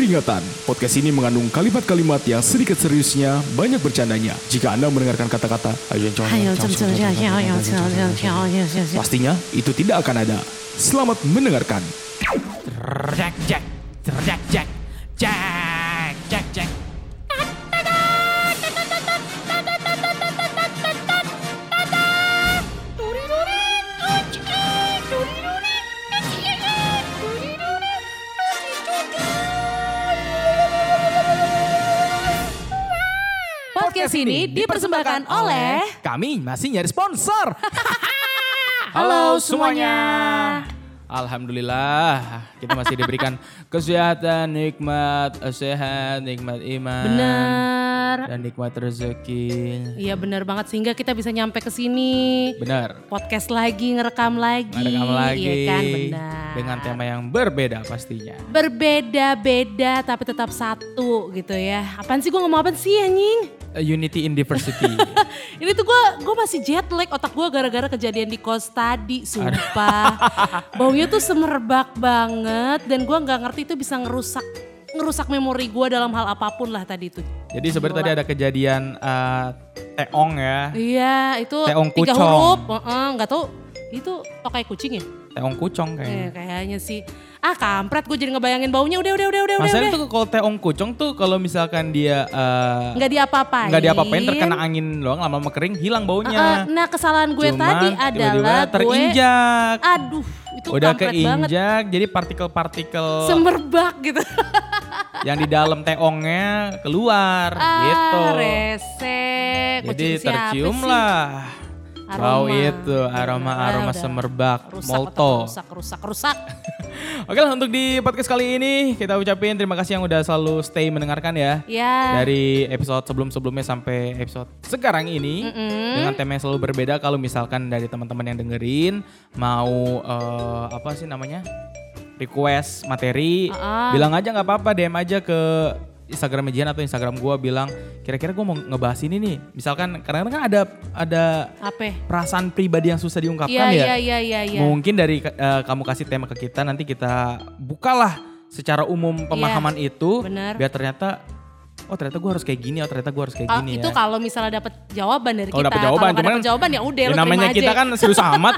Peringatan, podcast ini mengandung kalimat-kalimat yang sedikit seriusnya, banyak bercandanya. Jika Anda mendengarkan kata-kata pastinya itu tidak akan ada. Selamat mendengarkan. Jack, Jack, Jack, Jack, Jack, Podcast ini dipersembahkan oleh Kami masih nyari sponsor. Halo semuanya. Alhamdulillah kita masih diberikan kesehatan, nikmat, sehat, nikmat iman. Benar. Dan nikmat rezeki. Iya benar banget sehingga kita bisa nyampe ke sini. Benar. Podcast lagi, ngerekam lagi. Ngerekam lagi. Iya kan benar. Dengan tema yang berbeda pastinya. Berbeda-beda tapi tetap satu gitu ya. Apaan sih gue ngomong apa sih anjing? Uh, Unity in diversity. Ini tuh gue gue masih jet lag otak gue gara-gara kejadian di kos tadi, sumpah. Baunya tuh semerbak banget dan gue nggak ngerti itu bisa ngerusak ngerusak memori gue dalam hal apa pun lah tadi itu. Jadi sebenarnya tadi ada kejadian uh, teong ya. Iya itu Teong tiga kucong. huruf, nggak tahu itu tokai kucing ya? Teong kucong kayaknya. Eh, kayaknya sih. Ah kampret gue jadi ngebayangin baunya udah udah udah udah udah. Masalahnya udah. tuh kalau teong kucong tuh kalau misalkan dia uh, Nggak diapa-apain. nggak diapa-apain terkena angin doang lama-lama kering hilang baunya. nah kesalahan gue Cuman tadi adalah gue terinjak. aduh itu Udah kampret banget. keinjak jadi partikel-partikel Semerbak gitu. yang di dalam teongnya keluar gitu. Ah, rese. Jadi tercium sih? Lah bau Aroma. itu aroma-aroma udah. semerbak Rusak, molto. Rusak, rusak, rusak. Oke lah untuk di podcast kali ini kita ucapin terima kasih yang udah selalu stay mendengarkan ya. Ya. Dari episode sebelum-sebelumnya sampai episode sekarang ini dengan tema yang selalu berbeda kalau misalkan dari teman-teman yang dengerin mau eh, apa sih namanya? request materi, Ah. bilang aja nggak apa-apa DM aja ke Instagram Jian atau Instagram gua bilang kira-kira gua mau ngebahas ini nih. Misalkan kadang-kadang kan ada ada Apa? perasaan pribadi yang susah diungkapkan Iya, ya. iya, iya, iya, iya. Mungkin dari eh, kamu kasih tema ke kita nanti kita bukalah secara umum pemahaman itu benar. biar ternyata oh ternyata gue harus kayak gini, oh ternyata gue harus kayak Kalau gini itu ya. kalau misalnya dapat jawaban dari Kalau kita. dapat jawaban, Kalau cuman jawaban ya udah Ya namanya terima kita aja. kan serius amat.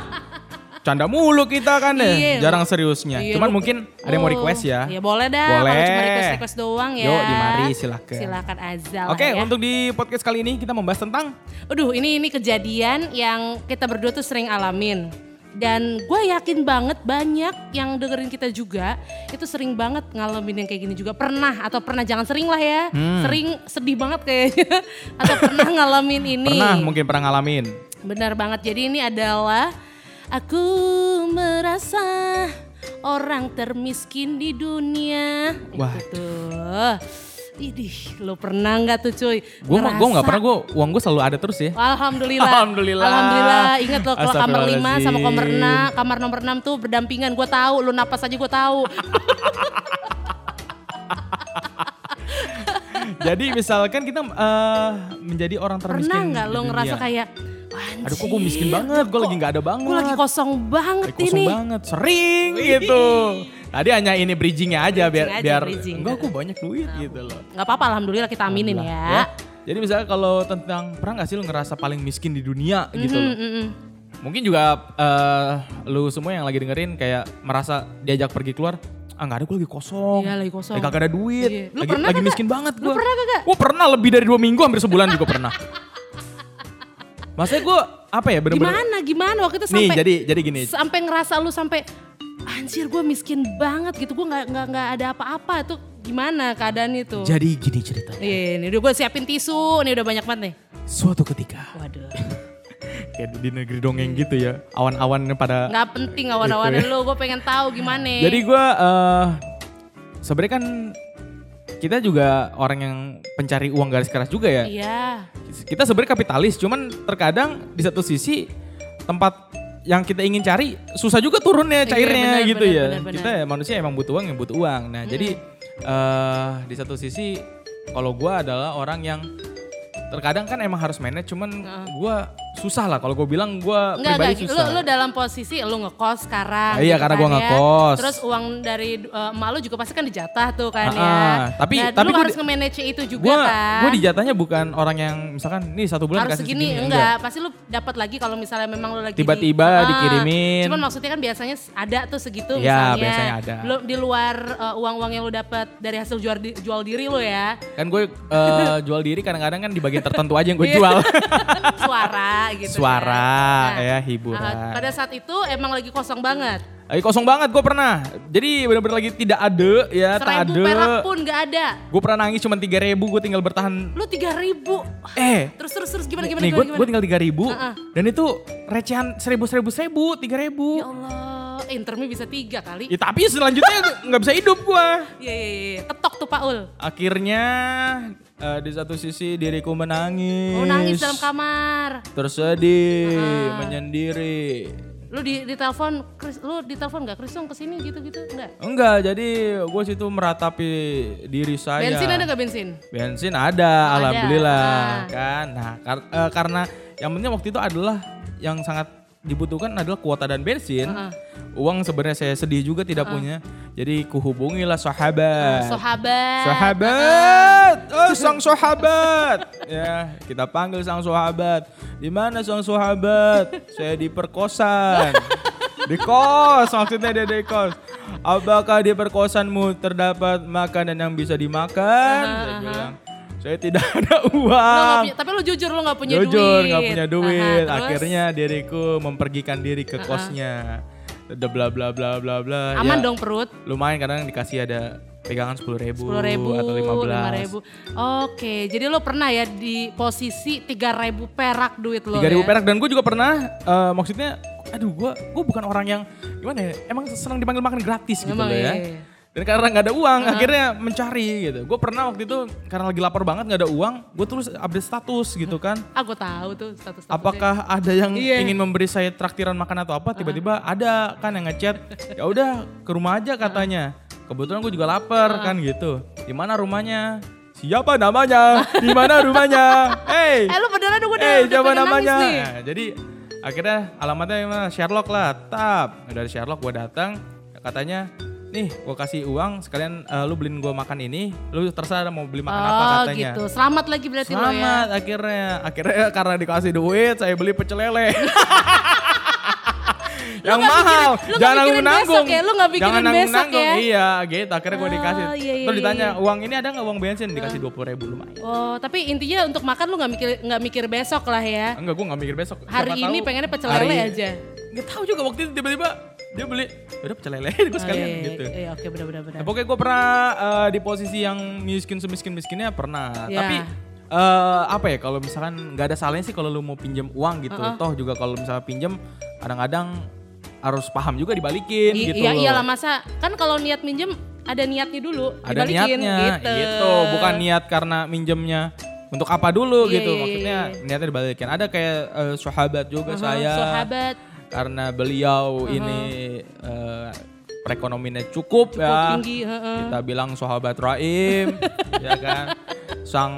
Canda mulu kita kan ya, Iya, jarang seriusnya. Iya, Cuman lu- mungkin ada yang mau request ya. Iya boleh dah. Boleh. Kalau cuma request-request doang ya. Yuk, di mari, silakan. Silakan azal. Oke, ya. untuk di podcast kali ini kita membahas tentang Aduh ini ini kejadian yang kita berdua tuh sering alamin. Dan gue yakin banget banyak yang dengerin kita juga itu sering banget ngalamin yang kayak gini juga. Pernah atau pernah jangan sering lah ya. Hmm. Sering sedih banget kayaknya. atau pernah ngalamin ini. pernah mungkin pernah ngalamin. Benar banget. Jadi ini adalah aku merasa orang termiskin di dunia. Wah. Itu tuh. Idih, lo pernah nggak tuh cuy? Gue gua nggak Ngerasa- pernah gue uang gue selalu ada terus ya. Alhamdulillah. Alhamdulillah. Alhamdulillah. Ingat loh kalau kamar 5 sama kamar 6, kamar nomor 6 tuh berdampingan. Gue tahu, lu napas aja gue tahu. Jadi misalkan kita eh, menjadi orang termiskin. Pernah nggak lo ngerasa kayak Aduh kok gue miskin banget, gue lagi nggak ada banget. Gue lagi kosong banget Lagi kosong ini. banget, sering gitu. Tadi hanya ini bridgingnya aja biar Bridging aja, biar bridging. enggak aku banyak duit gitu loh. Gak apa-apa, alhamdulillah kita aminin Alhamdulillah, ya. Jadi misalnya kalau tentang pernah gak sih lu ngerasa paling miskin di dunia gitu loh. Mm, mm, mm. Mungkin juga eh, lu semua yang lagi dengerin kayak merasa diajak pergi keluar, ah nggak ada gue lagi kosong. Iya, lagi kosong. Lagi kagak ada duit. Iya. Lu Lagi, pernah lagi kagak? miskin banget Lu gue. pernah kagak? Gue pernah lebih dari dua minggu hampir sebulan juga pernah. Maksudnya gue apa ya bener-bener. Gimana, gimana waktu itu Nih sampai jadi jadi gini. sampai ngerasa lu sampai anjir gue miskin banget gitu. Gue nggak nggak nggak ada apa-apa itu gimana keadaan itu? Jadi gini ceritanya. Iya, ini udah gue siapin tisu, ini udah banyak banget nih. Suatu ketika Waduh. kayak di negeri dongeng gitu ya. Awan-awan pada Nggak penting awan-awan Gitu ya. lu, gue pengen tahu gimana. Jadi gue eh sebenarnya kan kita juga orang yang pencari uang garis keras juga ya. Iya. Kita sebenarnya kapitalis, cuman terkadang di satu sisi tempat yang kita ingin cari susah juga turunnya Iya, cairnya benar, gitu benar, ya. benar, benar. Kita ya manusia emang butuh uang yang butuh uang. Nah, jadi eh di satu sisi kalau gua adalah orang yang terkadang kan emang harus manage cuman Heeh. gua susah lah kalau gue bilang gue Enggak, pribadi enggak. Lu, susah. lu dalam posisi lu ngekos sekarang. Iya, gitu karena kan gua ya. ngekos. Terus uang dari uh, emak lu juga pasti kan dijatah tuh kan Ah, ya. Tapi- nah, tapi lu gua harus nge-manage itu juga gue kan. gue dijatahnya bukan orang yang misalkan nih satu bulan harus kasih segini, segini enggak. Pasti lu dapat lagi kalau misalnya memang lu lagi di- Tiba-tiba Ah, dikirimin. Cuman maksudnya kan biasanya ada tuh segitu Iya, misalnya. biasanya ada. Lu di luar uh, uang-uang yang lu dapat dari hasil jual, di- jual diri lu ya. kan gue eh, jual diri kadang-kadang kan di bagian tertentu aja yang gue Iya. jual Suara gitu. suara kan. ya hiburan Ah, pada saat itu emang lagi kosong banget. lagi kosong banget gue pernah jadi bener-bener lagi tidak ada ya tak Seribu perak ada pun gak ada. gue pernah nangis cuma tiga ribu gue tinggal bertahan Lu tiga ribu. eh Terus terus terus gimana gimana nih gue gue tinggal tiga ribu Ah, ah. dan itu recehan seribu seribu seribu tiga Ya ribu Allah, eh, intermi bisa tiga kali. ya tapi selanjutnya nggak bisa hidup gue Iya iya iya. Ketok tuh Paul. akhirnya eh, di satu sisi diriku menangis Oh nangis dalam kamar. tersedih Ah. menyendiri Lu di di telepon, Chris, lu di telepon nggak Chris dong ke sini gitu-gitu enggak? Enggak, jadi gue situ meratapi diri saya. Bensin ada nggak bensin? Bensin ada, Oh, ada. alhamdulillah Ah. kan. Nah, kar- eh, karena yang penting waktu itu adalah yang sangat dibutuhkan adalah kuota dan bensin. Ah. Uang sebenarnya saya sedih juga tidak punya. Jadi kuhubungilah sahabat. Sahabat. Sahabat, oh sang sahabat. ya, kita panggil sang sahabat. Di mana sang sahabat? Saya di perkosan. Di kos, maksudnya dia di kos. Apakah di perkosanmu terdapat makanan yang bisa dimakan? Saya bilang, saya tidak ada Lu uang. punya, tapi lu jujur lu nggak punya duit. Jujur nggak punya Aha, duit. Akhirnya diriku mempergikan diri ke kosnya. Udah bla bla bla bla bla. aman Ya, dong perut. Lumayan kadang dikasih ada pegangan sepuluh ribu, Sepuluh ribu, atau lima belas. ribu. Oke, jadi lo pernah ya di posisi tiga ribu perak duit lo Tiga ribu ya? perak dan gue juga pernah, eh, maksudnya, aduh gue gue bukan orang yang gimana ya, emang senang dipanggil makan gratis gitu loh ya. iya, iya. Dan karena nggak ada uang, akhirnya mencari gitu. Gue pernah waktu itu karena lagi lapar banget nggak ada uang, gue terus update status gitu kan. Ah gue tahu tuh status Apakah ada yang Iya. ingin memberi saya traktiran makan atau apa? Tiba-tiba ada kan yang ngechat. Ya udah ke rumah aja katanya. Kebetulan gue juga lapar kan gitu. Di mana rumahnya? Siapa namanya? Di mana rumahnya? Hey. Eh lu beneran udah Eh, udah siapa namanya? Nah, jadi akhirnya alamatnya? Sherlock lah, tap. Dari Sherlock gue datang, katanya, nih gue kasih uang sekalian eh, lu beliin gue makan ini, lu terserah mau beli makan apa Oh katanya. gitu, selamat lagi berarti lo ya. Selamat akhirnya. Akhirnya karena dikasih duit saya beli pecel lele. yang mahal. lu Jangan mikirin nanggung-nanggung. besok ya? Lu mikirin Jangan besok nanggung-nanggung. ya? Iya, gitu. Akhirnya gue dikasih. Oh, iya, iya, Terus ditanya, iya. "Uang ini ada nggak uang bensin?" Dikasih dua puluh ribu lumayan. Oh tapi intinya untuk makan lu nggak mikir nggak mikir besok lah ya. Enggak, gue nggak mikir besok. Hari Siapa ini tahu pengennya pecel lele aja. Gak tahu juga waktu itu tiba-tiba dia beli, udah pecel lele gue sekalian Oh, iya, gitu. Iya oke benar benar benar. Nah, pokoknya gue pernah eh, di posisi yang miskin semiskin miskinnya pernah. Ya. Tapi eh, apa ya kalau misalkan nggak ada salahnya sih kalau lu mau pinjam uang gitu. Toh juga kalau misalnya pinjam kadang-kadang harus paham juga dibalikin I- gitu iya iyalah masa kan kalau niat minjem ada niatnya dulu Ada dibalikin niatnya gitu. gitu. Bukan niat karena minjemnya untuk apa dulu Iya, gitu. iya, Maksudnya iya. niatnya dibalikin. Ada kayak eh, sahabat juga Aha, saya. Sahabat Karena beliau ini eh, perekonomiannya cukup, cukup ya. tinggi. heeh. Kita bilang sahabat Raim, ya kan. Sang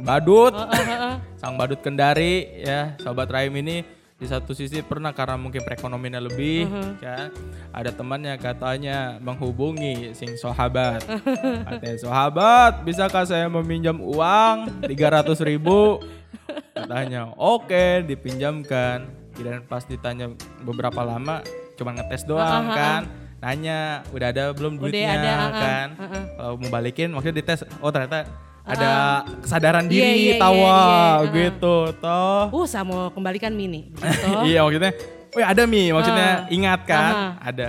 badut, Heeh, heeh. sang badut kendari, ya. Sahabat Raim ini di satu sisi pernah karena mungkin perekonomiannya lebih, ya. Ada temannya katanya menghubungi sing sahabat. Katanya sahabat, bisakah saya meminjam uang 300 ribu? Katanya, oke dipinjamkan. Dan pas ditanya beberapa lama, cuma ngetes doang kan. Nanya, udah ada belum Udah duitnya ada, uh-uh, kan. Kalau mau balikin, maksudnya dites, oh ternyata ada kesadaran Iya, diri iya, tawa iya, iya, uh-uh. gitu toh. Uh, saya mau kembalikan mini. Gitu. iya maksudnya, oh ya ada mi, maksudnya Ah. ingat kan, Aha. ada.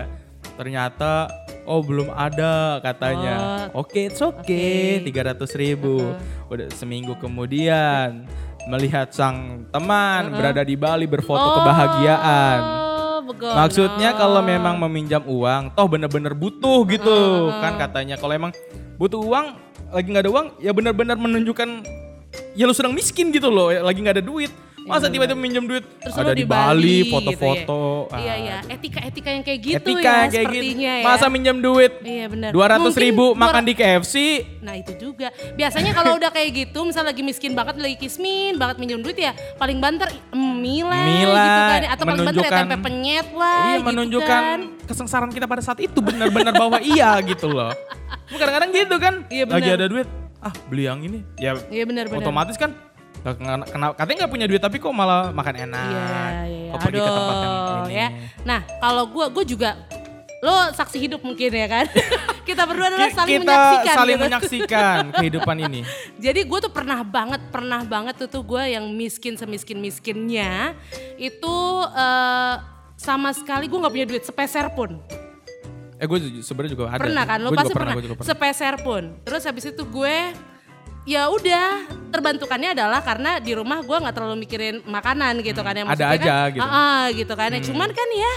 Ternyata oh belum ada katanya. Oke, it's okay, Oke. 300 ribu. Udah seminggu kemudian melihat sang teman berada di Bali berfoto kebahagiaan. Oh, begono. Maksudnya kalau memang meminjam uang, toh bener-bener butuh gitu kan katanya. Kalau emang butuh uang, lagi nggak ada uang, ya bener-bener menunjukkan ya lu sedang miskin gitu loh, ya lagi nggak ada duit. Masa tiba-tiba minjem duit Terus ada di di Bali, Bali, foto-foto. Iya iya, etika-etika yang kayak gitu Etika ya yang kayak gitu. sepertinya ya. Masa minjem duit Iya benar. dua ratus Mungkin ribu dua- makan di KFC. Nah itu juga. Biasanya kalau udah kayak gitu, misal lagi miskin banget, lagi kismin banget minjem duit ya, paling banter mie lah Mie gitu kan. Atau paling banter ya tempe penyet lah Iya gitu menunjukkan kan. kesengsaraan kita pada saat itu benar-benar bahwa iya gitu loh. Kadang-kadang gitu kan. Iya, Lagi benar. ada duit, ah beli yang ini. Ya Iya benar-benar. otomatis kan katanya nggak punya duit tapi kok malah makan enak. Iya, iya. Kok pergi ke tempat yang Aduh, ini. ya. Nah, kalau gue, gue juga lo saksi hidup mungkin ya kan. Kita berdua adalah saling kita menyaksikan. saling gitu. menyaksikan kehidupan ini. Jadi gue tuh pernah banget, pernah banget tuh tuh gue yang miskin semiskin miskinnya itu eh, sama sekali gue nggak punya duit sepeser pun. Eh gue sebenarnya juga ada. pernah kan? Lo pasti pernah. juga pernah. Sepeser pun. Terus habis itu gue ya udah terbantukannya adalah karena di rumah gue nggak terlalu mikirin makanan gitu kan ya Hmm, ada Maksudnya aja kan, gitu. "Ah, ah," gitu kan ya cuman kan ya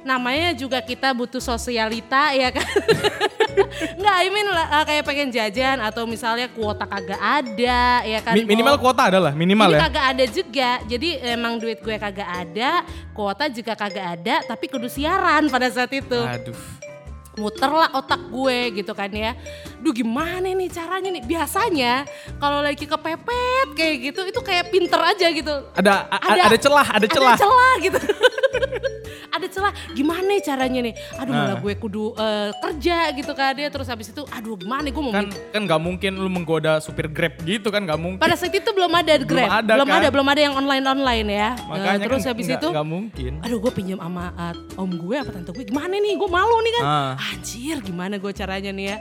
namanya juga kita butuh sosialita ya kan nggak I mean lah, eh, kayak pengen jajan atau misalnya kuota kagak ada ya kan Mi- minimal kuota adalah minimal ini ya. kagak ada juga. Jadi emang duit gue kagak ada, kuota juga kagak ada, tapi kudu siaran pada saat itu. Aduh. Muter lah otak gue gitu kan ya. Duh gimana nih caranya nih? Biasanya kalau lagi kepepet kayak gitu, itu kayak pinter aja gitu. Ada, Ada- ada celah, ada celah. Ada celah gitu. Ada celah gimana nih caranya nih aduh malah Nah. gue kudu eh, kerja gitu kan dia terus habis itu aduh gimana gue mau kan kan nggak mungkin lu menggoda supir grab gitu kan nggak mungkin pada saat itu belum ada Grab, ada, belum kan? ada, belum ada yang online online ya. Nah, makanya terus kan habis nggak- itu, nggak mungkin aduh gue pinjam sama uh, om gue apa tante gue, gimana nih? Gue malu nih kan. Ah. Anjir, gimana gue caranya nih ya?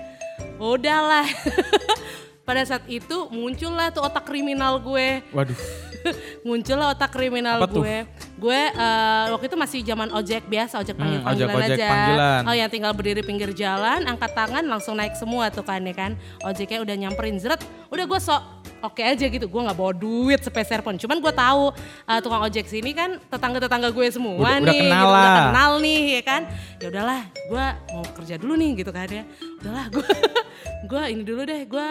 Udahlah. pada saat itu muncullah tuh otak kriminal gue, waduh muncullah otak kriminal Apa tuh? gue. Gue eh, waktu itu masih zaman ojek biasa, ojek panggil Hmm, panggilan ojek- ojek aja. panggilan. Oh yang tinggal berdiri pinggir jalan, angkat tangan langsung naik semua tuh kan ya kan. Ojeknya udah nyamperin zret, udah gue sok oke aja gitu. Gue nggak bawa duit sepeser pun. Cuman gue tahu eh, tukang ojek sini kan tetangga-tetangga gue semua Udah- udah nih, kenal gitu, udah lah. kenal nih ya kan. Ya udahlah, gue mau kerja dulu nih gitu kan ya. Udahlah gue gue ini dulu deh, gue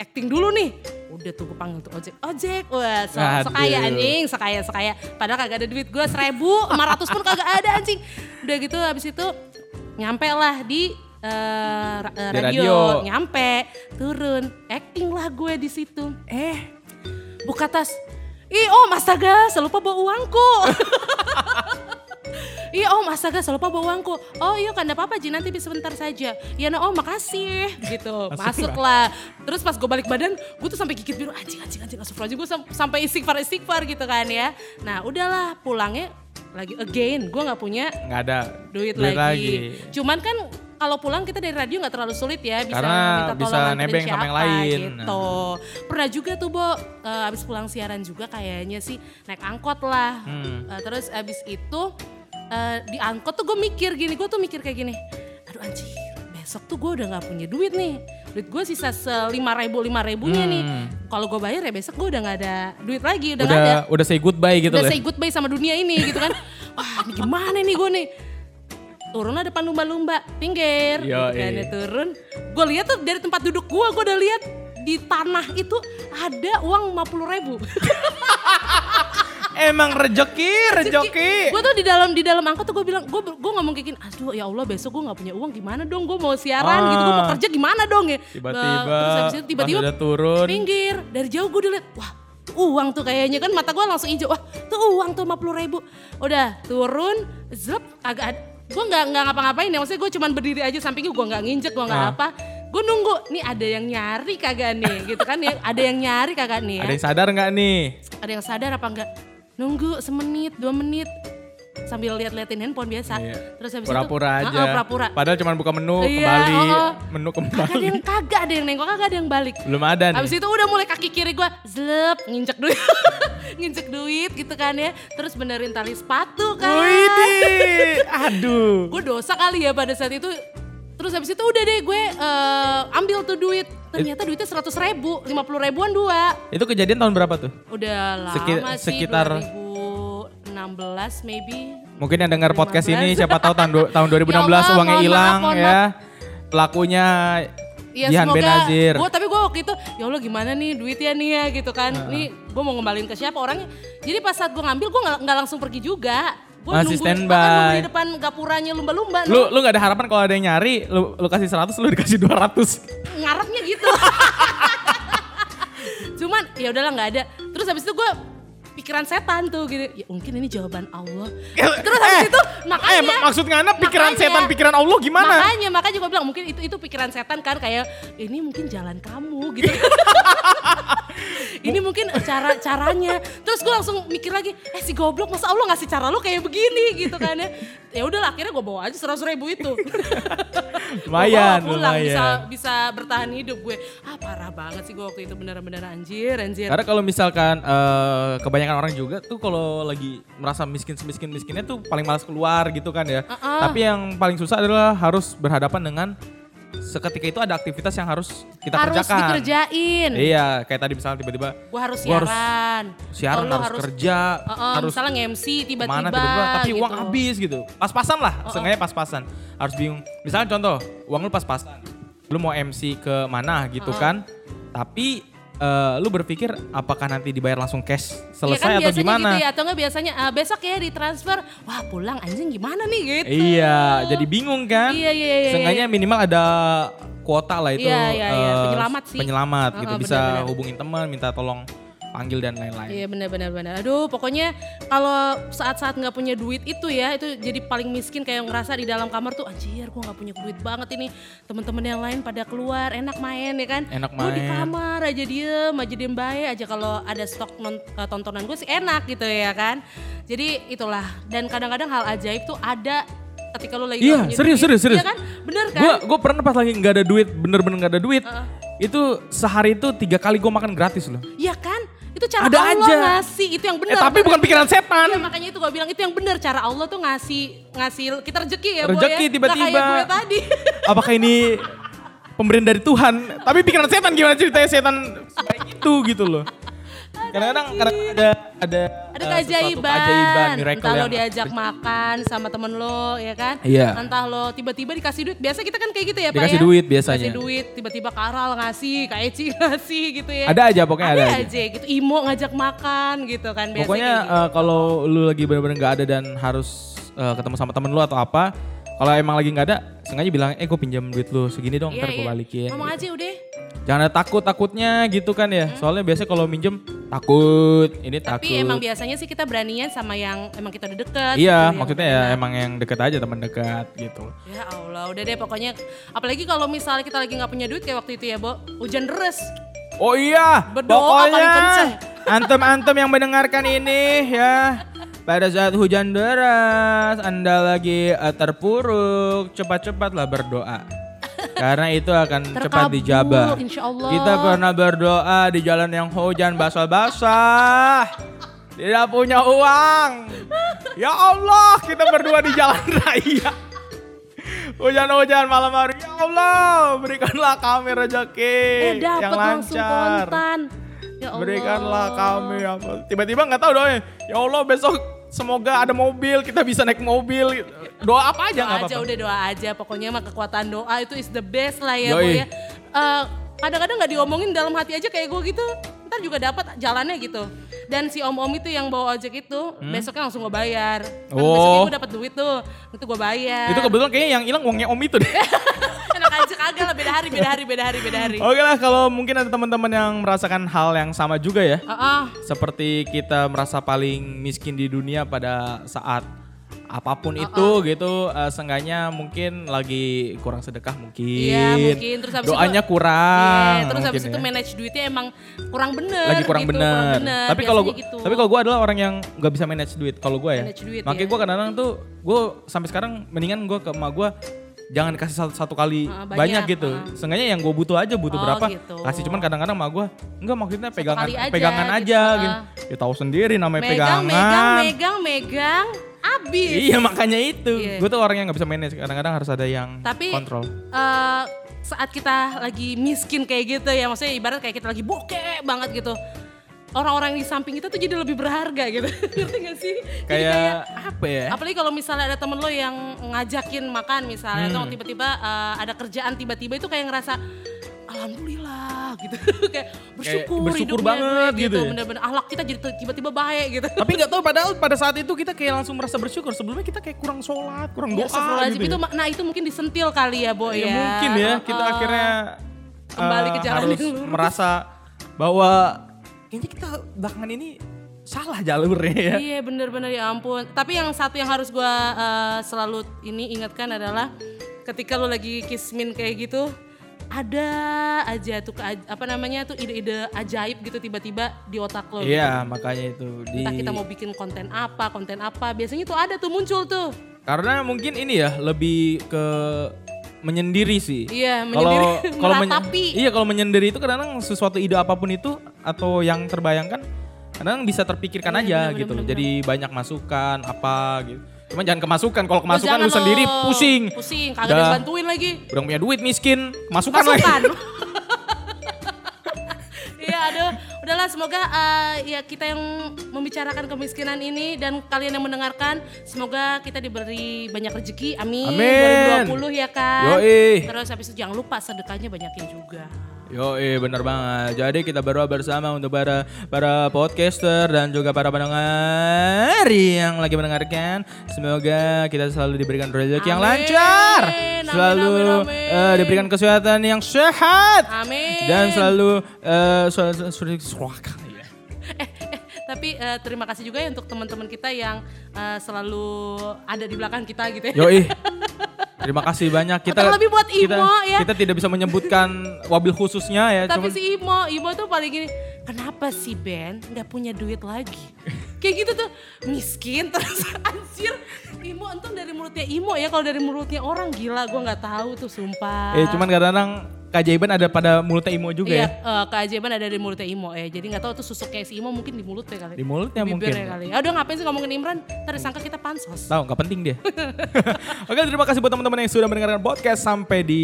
acting dulu nih. Udah tuh gue panggil tuh ojek, ojek, wah so, sekaya anjing, sekaya sekaya. Padahal kagak ada duit gue seribu, lima ratus pun kagak ada anjing. Udah gitu habis itu nyampe lah di Di radio. radio. nyampe turun, acting lah gue di situ. Eh, buka tas. Ih, oh astaga, selupa bawa uangku. Iya om astaga lupa bawa uangku. Oh iya kan apa-apa Ji nanti bisa sebentar saja. Ya nah om makasih gitu. Masuklah. Terus pas gue balik badan gue tuh sampai gigit biru anjing anjing anjing astagfirullah gue sam- sampai istighfar istighfar gitu kan ya. Nah udahlah pulangnya lagi again gue nggak punya nggak ada duit, Duit lagi. lagi. Cuman kan kalau pulang kita dari radio nggak terlalu sulit ya bisa Karena minta bisa tolong nganterin nebeng sama siapa yang lain. gitu. Pernah juga tuh Bo, eh, abis pulang siaran juga kayaknya sih naik angkot lah. Hmm. Eh, terus abis itu eh, di angkot tuh gue mikir gini, gue tuh mikir kayak gini, aduh anjir besok tuh gue udah nggak punya duit nih. Duit gue sisa selima ribu lima ribunya nih. Hmm. Kalau gue bayar ya besok gue udah nggak ada duit lagi, udah udah ada udah say goodbye gitu udah loh say goodbye sama dunia ini gitu kan. Wah ini gimana nih gue nih. Turun lah depan lumba-lumba, pinggir. Gitu Yoi. kan, ya, turun. Gue lihat tuh dari tempat duduk gue, gue udah lihat di tanah itu ada uang 50 ribu. emang rejeki rejeki Gue tuh di dalam di dalam angkot tuh gue bilang, gue gue ngomong kayak gini, aduh ya Allah besok gue nggak punya uang gimana dong, gue mau siaran gitu, gue mau Ah. kerja gimana dong ya. tiba-tiba terus habis itu tiba-tiba udah turun pinggir dari jauh gue udah liat wah tuh uang tuh kayaknya kan mata gue langsung hijau wah tuh uang tuh 50 ribu udah turun zlep agak ada gue nggak nggak ngapa-ngapain ya maksudnya gue cuman berdiri aja sampingnya gue nggak nginjek gue nggak Ah. apa. Gue nunggu nih ada yang nyari kagak nih gitu kan ya? Ada yang nyari kagak nih ya? Ada yang sadar nggak nih? Ada yang sadar apa enggak nunggu semenit dua menit sambil lihat-liatin handphone biasa. Iya. terus habis pura-pura itu aja. Ah, ah, pura-pura. Padahal cuma buka menu Iya, kembali. oh, oh. menu kagak ada kembali. yang kagak ada yang nengok kagak ada yang balik. Belum ada nih. Abis itu udah mulai kaki kiri gue zlep nginjek duit. nginjek duit gitu kan ya. Terus benerin tali sepatu kan. Widih, aduh gue dosa kali ya pada saat itu. Terus habis itu udah deh gue eh, ambil tuh duit. Ternyata duitnya 100 ribu, 50 ribuan dua. itu kejadian tahun berapa tuh Udah lama Seki- sih, sekitar- 2016 maybe. Mungkin yang dengar podcast 15. ini siapa tahu tahun tahun 2016 Ya Allah, uangnya hilang ya. Pelakunya Ya Jihan semoga Benazir. gue tapi gue waktu itu ya Allah gimana nih duitnya nih ya gitu kan. Nih gue mau ngembalin ke siapa orangnya. Jadi pas saat gue ngambil gue nggak langsung pergi juga. Gue Masih nunggu, standby. di depan gapuranya lumba-lumba. Lu lu gak ada harapan kalau ada yang nyari, lu, lu kasih 100, lu dikasih 200. ngarepnya gitu. Cuman ya udahlah nggak ada. Terus habis itu gue pikiran setan tuh gitu. Ya mungkin ini jawaban Allah. Terus habis Eh, itu Eh, makanya mak- maksud ngana pikiran makanya- setan, pikiran Allah gimana? Makanya makanya gue bilang mungkin itu itu pikiran setan kan kayak ini mungkin jalan kamu gitu. ini mungkin cara caranya. Terus gue langsung mikir lagi, eh si goblok masa Allah ngasih cara lu kayak begini gitu kan ya. Ya udahlah akhirnya gue bawa aja seratus ribu itu. Lumayan, pulang bisa lumayan. bisa bertahan hidup gue. Ah parah banget sih gue waktu itu bener-bener anjir anjir. Karena kalau misalkan eh, kebanyakan orang juga tuh kalau lagi merasa miskin semiskin miskinnya tuh paling malas keluar gitu kan ya. Uh-uh. Tapi yang paling susah adalah harus berhadapan dengan seketika itu ada aktivitas yang harus kita harus kerjakan. dikerjain. Iya, kayak tadi misalnya tiba-tiba Gue harus Gua harus siaran. siaran Oh, lu harus, kerja, Uh-uh, harus misalnya nge-MC tiba-tiba tiba-tiba, tapi gitu. uang habis gitu. Pas-pasan lah, seenggaknya pas-pasan. Harus bingung. Misalnya contoh, uang lu pas-pasan. Lu mau MC ke mana gitu kan. Tapi eh, lu berpikir apakah nanti dibayar langsung cash Iya selesai kan atau gimana? gitu ya, atau enggak biasanya ah, besok ya ditransfer, wah pulang anjing gimana nih gitu. Iya, jadi bingung kan? Iya, iya, iya, Seenggaknya minimal ada kuota lah itu. Iya, iya, iya. eh, Penyelamat sih. Penyelamat gitu, Heeh, bisa benar-benar. hubungin teman, minta tolong panggil dan lain-lain. Iya benar-benar benar. Aduh pokoknya kalau saat-saat nggak punya duit itu ya itu jadi paling miskin kayak ngerasa di dalam kamar tuh anjir gue nggak punya duit banget ini teman-teman yang lain pada keluar enak main ya kan. Enak Gue di main. kamar aja diem aja diem baik aja kalau ada stok non- eh, tontonan gue sih enak gitu ya kan. Jadi itulah dan kadang-kadang hal ajaib tuh ada ketika lo lagi Iya, serius, duit. serius, serius. Iya kan bener kan. Gue gue pernah pas lagi nggak ada duit, bener-bener nggak ada duit. Itu sehari itu tiga kali gue makan gratis loh. Iya kan? Itu cara Ada Allah aja. ngasih, itu yang Eh benar. tapi bukan pikiran setan. Iya makanya itu gue bilang itu yang benar cara Allah tuh ngasih ngasih kita rezeki ya Rezeki ya. Tiba-tiba. tadi. Apakah ini pemberian dari Tuhan? Tapi pikiran setan gimana ceritanya setan gitu gitu loh. Kadang-kadang kadang ada ada Ada eh, keajaiban. keajaiban, miracle Entah lo diajak makan sama temen lo ya kan. Iya. Entah lo tiba-tiba dikasih duit. Biasa kita kan kayak gitu ya Pak Dikasih ya. duit biasanya. Dikasih duit, tiba-tiba Karal ngasih, Kak Eci ngasih gitu ya. Ada aja pokoknya ada, ada aja. aja gitu. Imo ngajak makan gitu kan. Biasanya Pokoknya gitu. eh, kalau lu lagi benar-benar nggak ada dan harus eh, ketemu sama temen lu atau apa, kalau emang lagi nggak ada, sengaja bilang, eh gue pinjam duit lu segini dong, Iya, ntar gue iya. balikin. Ngomong gitu. aja udah. Jangan ada takut-takutnya gitu kan ya. Soalnya biasanya kalau minjem takut, ini takut. Tapi emang biasanya sih kita beranian sama yang emang kita udah deket. Iya, gitu, maksudnya yang ya enak. emang yang deket aja teman dekat gitu. Ya Allah, udah deh pokoknya. Apalagi kalau misalnya kita lagi nggak punya duit kayak waktu itu ya, Bo. Hujan deras. Oh iya, Berdoa pokoknya antem-antem yang mendengarkan ini ya. Pada saat hujan deras, Anda lagi eh, terpuruk, cepat-cepatlah berdoa. Karena itu akan cepat Terkabul, dijabah. insya Allah. Kita pernah berdoa di jalan yang hujan basah-basah. Tidak punya uang. Ya Allah, kita berdua di jalan raya. Hujan-hujan malam hari. Ya Allah, berikanlah kami rezeki Eh dapet yang lancar. kontan. Ya Allah. Berikanlah kami apa. Tiba-tiba nggak tahu doanya. Ya Allah besok semoga ada mobil, kita bisa naik mobil. Doa apa aja Doa nggak aja udah doa aja. Pokoknya mah kekuatan doa itu is the best lah ya, Yoi. Bo ya. Eh, kadang-kadang nggak diomongin dalam hati aja kayak gue gitu. Ntar juga dapat jalannya gitu. Dan si om-om itu yang bawa ojek itu besoknya langsung gue bayar. Kan Hmm? Oh. besoknya gue dapat duit tuh. Itu gue bayar. Itu kebetulan kayaknya yang hilang uangnya Om itu deh. Kagak lah beda hari, beda hari, beda hari, beda hari. Oke lah kalau mungkin ada teman-teman yang merasakan hal yang sama juga ya. Heeh. Seperti kita merasa paling miskin di dunia pada saat apa pun itu gitu. eh, seenggaknya mungkin lagi kurang sedekah mungkin. Iya, mungkin. Terus habis Doanya itu- kurang. Iya, terus habis itu ya. manage duitnya emang kurang bener. lagi kurang gitu, bener. bener. Tapi kalau gitu. tapi kalau gue adalah orang yang nggak bisa manage duit. Kalau gue ya, Manage duit, makanya ya. gue kadang-kadang tuh gue sampai sekarang mendingan gue ke emak gue jangan kasih satu, satu kali Ah, banyak, banyak, gitu. ah. Seenggaknya yang gue butuh aja butuh Oh, berapa gitu. kasih cuman kadang-kadang emak gue enggak maksudnya pegangan aja, pegangan gitu, aja ah. gitu. Ya tahu sendiri namanya megang, pegangan. megang, megang, megang, abis. Iya makanya itu. Iya. Gue tuh orang yang nggak bisa manage. Kadang-kadang harus ada yang Tapi kontrol. eh, saat kita lagi miskin kayak gitu ya, maksudnya ibarat kayak kita lagi bokeh banget gitu. Orang-orang di samping kita tuh jadi lebih berharga gitu. Ngerti gak sih? Jadi Kayak apa ya? Apalagi kalau misalnya ada temen lo yang ngajakin makan misalnya, atau Hmm. tiba-tiba eh, ada kerjaan tiba-tiba itu kayak ngerasa alhamdulillah gitu kayak bersyukur, bersyukur hidupnya banget gue, gitu ya? bener-bener ahlak kita jadi tiba-tiba baik gitu Tapi nggak tahu padahal pada saat itu kita kayak langsung merasa bersyukur. Sebelumnya kita kayak kurang sholat, kurang Ya, doa astagfirullahaladzim, gitu. itu ya. nah itu mungkin disentil kali ya, Bo Ya, ya. mungkin ya kita Heeh. akhirnya Kembali eh, ke jalan harus yang lurus. merasa bahwa kayaknya kita belakangan ini salah jalurnya ya. Iya bener-bener ya ampun. Tapi yang satu yang harus gua eh, selalu ini ingatkan adalah ketika lo lagi kismin kayak gitu ada aja tuh apa namanya tuh ide-ide ajaib gitu tiba-tiba di otak lo. Iya makanya itu di Entah kita mau bikin konten apa, konten apa, biasanya tuh ada tuh muncul tuh. karena mungkin ini ya lebih ke menyendiri sih. Iya, Kalau menyendiri, kalau men- meratapi. iya kalau menyendiri itu kadang sesuatu ide apa pun itu atau yang terbayangkan kadang bisa terpikirkan Iya, aja bener, gitu. bener, Jadi banyak masukan apa gitu. Cuman jangan kemasukan. Kalau kemasukan Jangan lu sendiri pusing. Pusing, kagak ada bantuin lagi. Udah punya duit miskin, kemasukan lagi. Masukan. Iya, aduh, udahlah semoga eh, ya kita yang membicarakan kemiskinan ini dan kalian yang mendengarkan semoga kita diberi banyak rezeki. Amin. Amin. 2020 ya kan. Yoi. Terus habis itu jangan lupa sedekahnya banyakin juga. Yo, eh bener banget. Jadi kita berdoa bersama untuk para para podcaster dan juga para pendengar yang lagi mendengarkan. Semoga kita selalu diberikan rezeki yang lancar, Amin, selalu amin, amin. eh, diberikan kesehatan yang sehat, Amin. dan selalu eh, selalu selalu suaka ya. Tapi eh, terima kasih juga ya untuk teman-teman kita yang eh, selalu ada di belakang kita gitu ya. Yoi. Terima kasih banyak kita. Terlebih buat kita, Imo, ya. Kita tidak bisa menyebutkan wabil khususnya ya. Tapi cuman- si Imo, Imo tuh paling gini, kenapa si Ben nggak punya duit lagi? Kayak gitu tuh, miskin terus anjir. Imo untung dari mulutnya Imo ya, kalau dari mulutnya orang gila gue nggak tahu tuh sumpah. Eh cuman kadang-kadang keajaiban ada pada mulutnya Imo juga Iya, ya. eh, keajaiban ada di mulutnya Imo ya. Jadi nggak tahu tuh susuknya si Imo mungkin di mulutnya kali. Di mulutnya Bibirnya mungkin. kali. Aduh ngapain sih ngomongin Imran? Ntar disangka kita pansos. Tahu nggak penting dia. Oke terima kasih buat teman-teman yang sudah mendengarkan podcast sampai di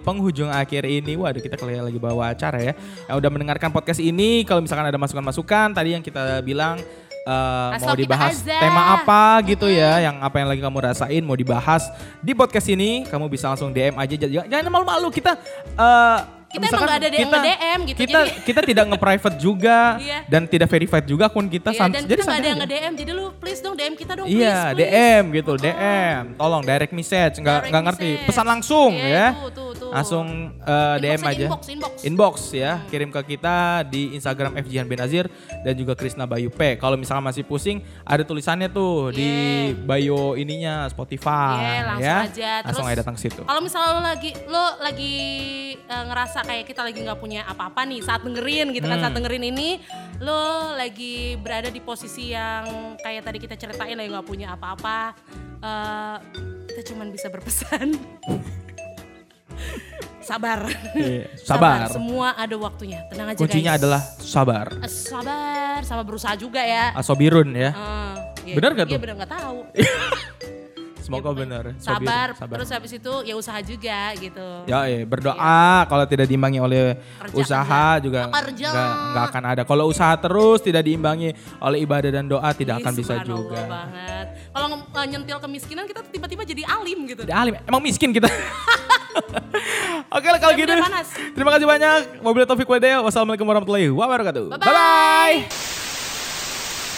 penghujung akhir ini. Waduh kita kayak lagi bawa acara ya. Yang udah mendengarkan podcast ini kalau misalkan ada masukan-masukan tadi yang kita bilang eh, Asal mau dibahas tema apa gitu ya, yang apa yang lagi kamu rasain mau dibahas di podcast ini, kamu bisa langsung DM aja. Jangan, jangan malu-malu kita. eh, Kita misalkan emang nggak ada yang kita- nge-DM gitu, Kita jadi- kita tidak nge-private juga Iya. dan tidak verified juga akun kita. Iya, dan jadi kita ada yang nge-DM, jadi lu please dong DM kita dong Iya, please, please. DM gitu, DM. Tolong direct message, nggak nggak ngerti. message. Pesan langsung Iya, ya. tuh, tuh, tuh. Langsung eh, DM aja, inbox, inbox. Inbox ya, kirim ke kita di Instagram FJhan Benazir dan juga Krisna Bayu P. Kalau misalnya masih pusing, ada tulisannya tuh di bio ininya Spotify Iya, langsung ya. aja. Langsung Terus, aja datang ke situ. Kalau misalnya lo lagi lo lagi eh, ngerasa kayak kita lagi nggak punya apa-apa nih saat dengerin gitu kan Hmm. saat dengerin ini lo lagi berada di posisi yang kayak tadi kita ceritain lagi nggak punya apa-apa eh, kita cuman bisa berpesan sabar. Iya, sabar. semua ada waktunya tenang aja Kuncinya guys adalah sabar. Eh, sabar sama berusaha juga ya Asobirun ya. Eh, iya, Bener nggak iya, tuh? bener nggak tahu Semoga benar. sabar, Sobirun, terus habis itu ya usaha juga gitu Ya, iya, berdoa kalau tidak diimbangi oleh Kerja, usaha kerja. juga Kerja. nggak akan ada. Kalau usaha terus tidak diimbangi oleh ibadah dan doa tidak Ih, akan bisa juga. banget. Kalau uh, nyentil kemiskinan kita tiba-tiba jadi alim gitu. Tidak alim, emang miskin kita. Oke lah kalau gitu. panas. Terima kasih banyak. Mobil Taufik Wadeo. Wassalamualaikum warahmatullahi wabarakatuh. Bye-bye. Bye-bye.